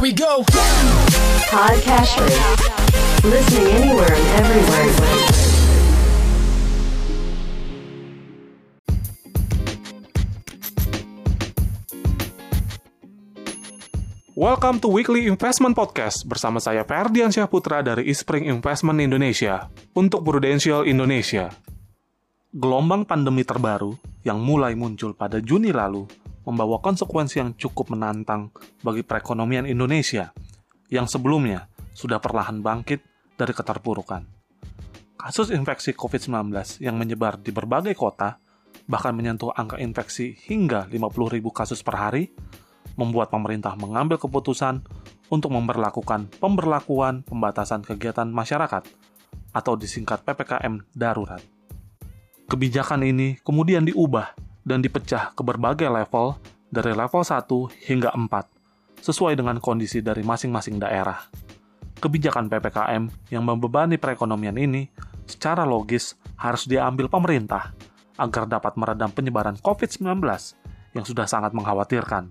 Here we go. Podcasters. Listening anywhere and everywhere. Welcome to Weekly Investment Podcast bersama saya Ferdian Syahputra dari Ispring Investment Indonesia untuk Prudential Indonesia. Gelombang pandemi terbaru yang mulai muncul pada Juni lalu membawa konsekuensi yang cukup menantang bagi perekonomian Indonesia yang sebelumnya sudah perlahan bangkit dari keterpurukan. Kasus infeksi COVID-19 yang menyebar di berbagai kota bahkan menyentuh angka infeksi hingga 50.000 kasus per hari membuat pemerintah mengambil keputusan untuk memperlakukan pemberlakuan pembatasan kegiatan masyarakat atau disingkat PPKM darurat. Kebijakan ini kemudian diubah dan dipecah ke berbagai level dari level 1 hingga 4 sesuai dengan kondisi dari masing-masing daerah. Kebijakan PPKM yang membebani perekonomian ini secara logis harus diambil pemerintah agar dapat meredam penyebaran COVID-19 yang sudah sangat mengkhawatirkan.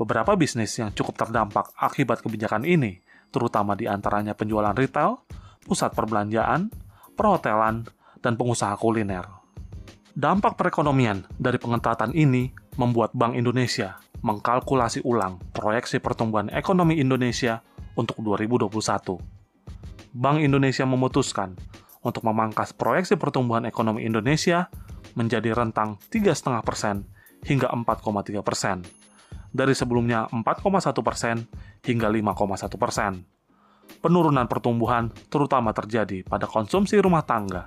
Beberapa bisnis yang cukup terdampak akibat kebijakan ini, terutama di antaranya penjualan retail, pusat perbelanjaan, perhotelan, dan pengusaha kuliner. Dampak perekonomian dari pengetatan ini membuat Bank Indonesia mengkalkulasi ulang proyeksi pertumbuhan ekonomi Indonesia untuk 2021. Bank Indonesia memutuskan untuk memangkas proyeksi pertumbuhan ekonomi Indonesia menjadi rentang 3,5 persen hingga 4,3 persen dari sebelumnya 4,1 persen hingga 5,1 persen. Penurunan pertumbuhan terutama terjadi pada konsumsi rumah tangga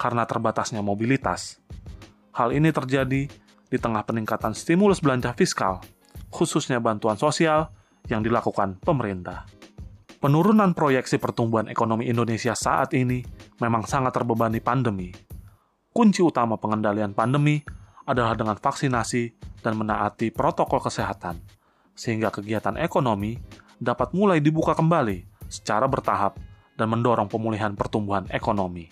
karena terbatasnya mobilitas. Hal ini terjadi di tengah peningkatan stimulus belanja fiskal, khususnya bantuan sosial yang dilakukan pemerintah. Penurunan proyeksi pertumbuhan ekonomi Indonesia saat ini memang sangat terbebani pandemi. Kunci utama pengendalian pandemi adalah dengan vaksinasi dan menaati protokol kesehatan, sehingga kegiatan ekonomi dapat mulai dibuka kembali secara bertahap dan mendorong pemulihan pertumbuhan ekonomi.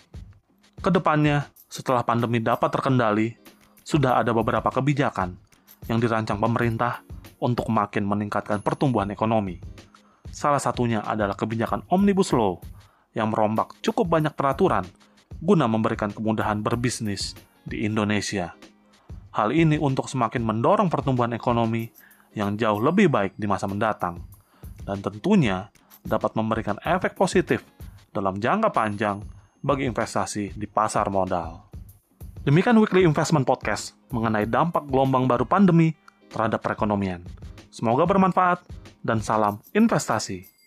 Ke depannya, setelah pandemi dapat terkendali, sudah ada beberapa kebijakan yang dirancang pemerintah untuk makin meningkatkan pertumbuhan ekonomi. Salah satunya adalah kebijakan Omnibus Law yang merombak cukup banyak peraturan guna memberikan kemudahan berbisnis di Indonesia. Hal ini untuk semakin mendorong pertumbuhan ekonomi yang jauh lebih baik di masa mendatang, dan tentunya dapat memberikan efek positif dalam jangka panjang bagi investasi di pasar modal. Demikian Weekly Investment Podcast mengenai dampak gelombang baru pandemi terhadap perekonomian. Semoga bermanfaat dan salam investasi.